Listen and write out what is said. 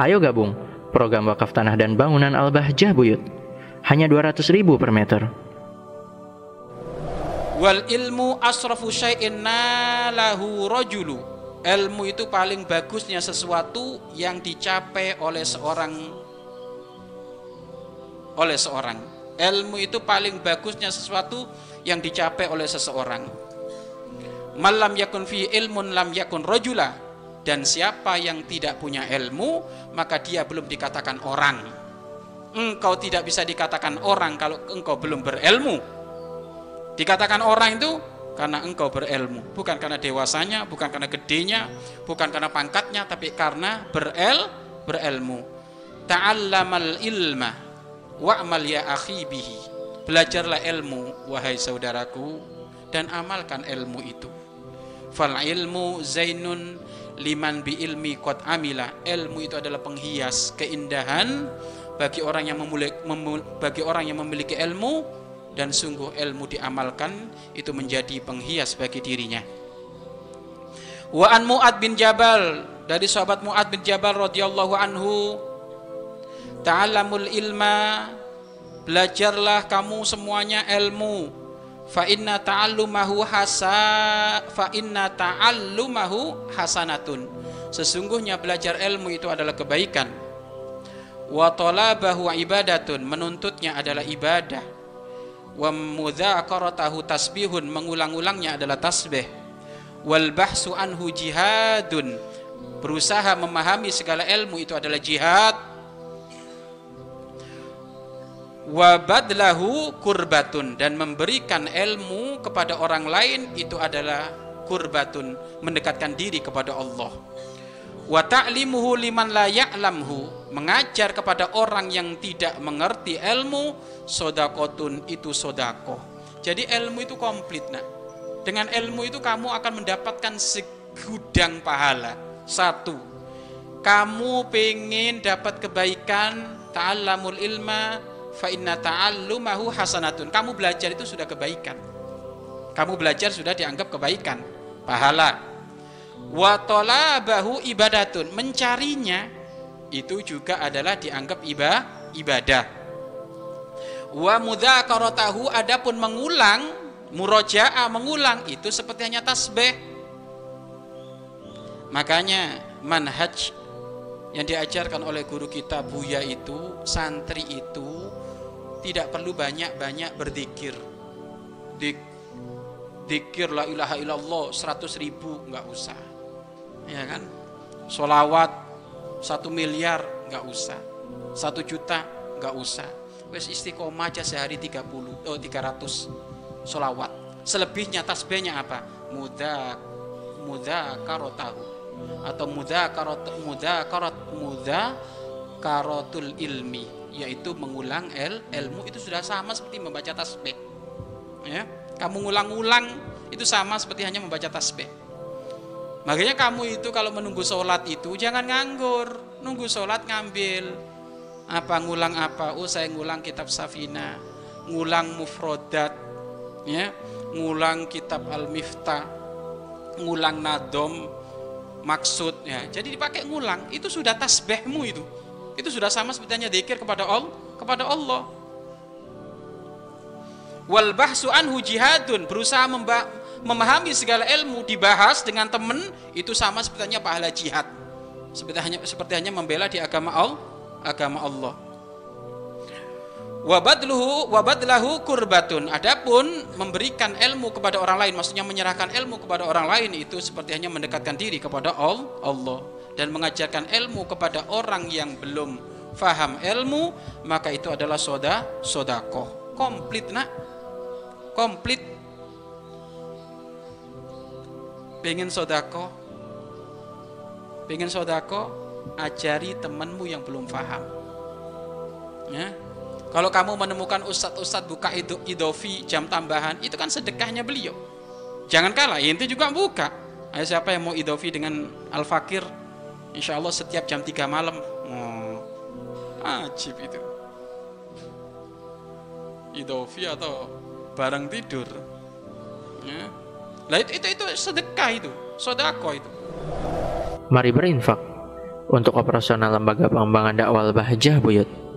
Ayo gabung program wakaf tanah dan bangunan Al-Bahjah Buyut. Hanya 200 ribu per meter. Wal ilmu asrafu syai'in nalahu rajulu. Ilmu itu paling bagusnya sesuatu yang dicapai oleh seorang oleh seorang. Ilmu itu paling bagusnya sesuatu yang dicapai oleh seseorang. Malam yakun fi ilmun lam yakun rajula dan siapa yang tidak punya ilmu maka dia belum dikatakan orang. Engkau tidak bisa dikatakan orang kalau engkau belum berilmu. Dikatakan orang itu karena engkau berilmu. Bukan karena dewasanya bukan karena gedenya bukan karena pangkatnya tapi karena berel berilmu. Ta'allamal ilma wa'mal ya akhi bihi. Belajarlah ilmu wahai saudaraku dan amalkan ilmu itu fal ilmu zainun liman bi ilmi kot amila. Ilmu itu adalah penghias keindahan bagi orang yang memiliki, bagi orang yang memiliki ilmu dan sungguh ilmu diamalkan itu menjadi penghias bagi dirinya. Wa an muad bin jabal dari sahabat muad bin jabal radhiyallahu anhu ta'allamul ilma belajarlah kamu semuanya ilmu fa inna ta'allumahu hasa fa inna ta'allumahu hasanatun. Sesungguhnya belajar ilmu itu adalah kebaikan. Wa talabahu ibadatun menuntutnya adalah ibadah. Wa mudzakaratahu tasbihun mengulang-ulangnya adalah tasbih. Wal bahsu anhu jihadun berusaha memahami segala ilmu itu adalah jihad wabadlahu kurbatun. Dan memberikan ilmu kepada orang lain itu adalah kurbatun. Mendekatkan diri kepada Allah. Wa ta'limuhu liman la ya'lamhu. Mengajar kepada orang yang tidak mengerti ilmu sodakotun itu sodako. Jadi ilmu itu komplit nak. Dengan ilmu itu kamu akan mendapatkan segudang pahala. Satu kamu pengen dapat kebaikan ta'allamul ilma fa inna ta'allumahu hasanatun. Kamu belajar itu sudah kebaikan. Kamu belajar sudah dianggap kebaikan, pahala. Wa talabahu ibadatun. Mencarinya itu juga adalah dianggap ibadah. Wa mudzakaratahu adapun mengulang, murojaah mengulang itu seperti hanya tasbih. Makanya manhaj yang diajarkan oleh guru kita Buya itu, santri itu tidak perlu banyak-banyak berzikir Dik, dikir la ilaha illallah 100 ribu nggak usah. Ya kan? Solawat satu miliar nggak usah. Satu juta nggak usah. Wes istiqomah aja sehari 30 oh 300 solawat selebihnya tasbihnya apa? Muda muda karotahu atau muda karot muda karot muda karotul ilmi yaitu mengulang el ilmu itu sudah sama seperti membaca tasbih. Ya kamu ngulang-ulang itu sama seperti hanya membaca tasbih. Makanya kamu itu kalau menunggu sholat itu jangan nganggur. Nunggu sholat ngambil. Apa ngulang apa? Oh saya ngulang kitab Safina. Ngulang mufrodat. Ya ngulang kitab al miftah ngulang nadom maksud ya jadi dipakai ngulang itu sudah tasbihmu itu. Itu sudah sama sebetulnya dikir kepada Allah kepada Allah. Wal bahsu anhu jihadun berusaha memahami segala ilmu dibahas dengan teman itu sama sebetulnya pahala jihad. Seperti hanya seperti hanya membela di agama Allah agama Allah wabadluhu wabadlahu kurbatun. Adapun memberikan ilmu kepada orang lain maksudnya menyerahkan ilmu kepada orang lain itu seperti hanya mendekatkan diri kepada Allah. Dan mengajarkan ilmu kepada orang yang belum faham ilmu maka itu adalah soda sodako komplit nak? Komplit. Pengen sodako pengen sodako ajari temanmu yang belum faham. Ya kalau kamu menemukan ustadz-ustadz buka itu idofi jam tambahan itu kan sedekahnya beliau. Jangan kalah itu juga buka. Ayo siapa yang mau idofi dengan al-fakir? Insya Allah setiap jam 3 malam. Oh, Ajib itu. Idofi atau barang tidur. Ya. Lah itu, itu, itu sedekah itu. Sodako itu. Mari berinfak untuk operasional lembaga pengembangan dakwah Bahjah Buyut.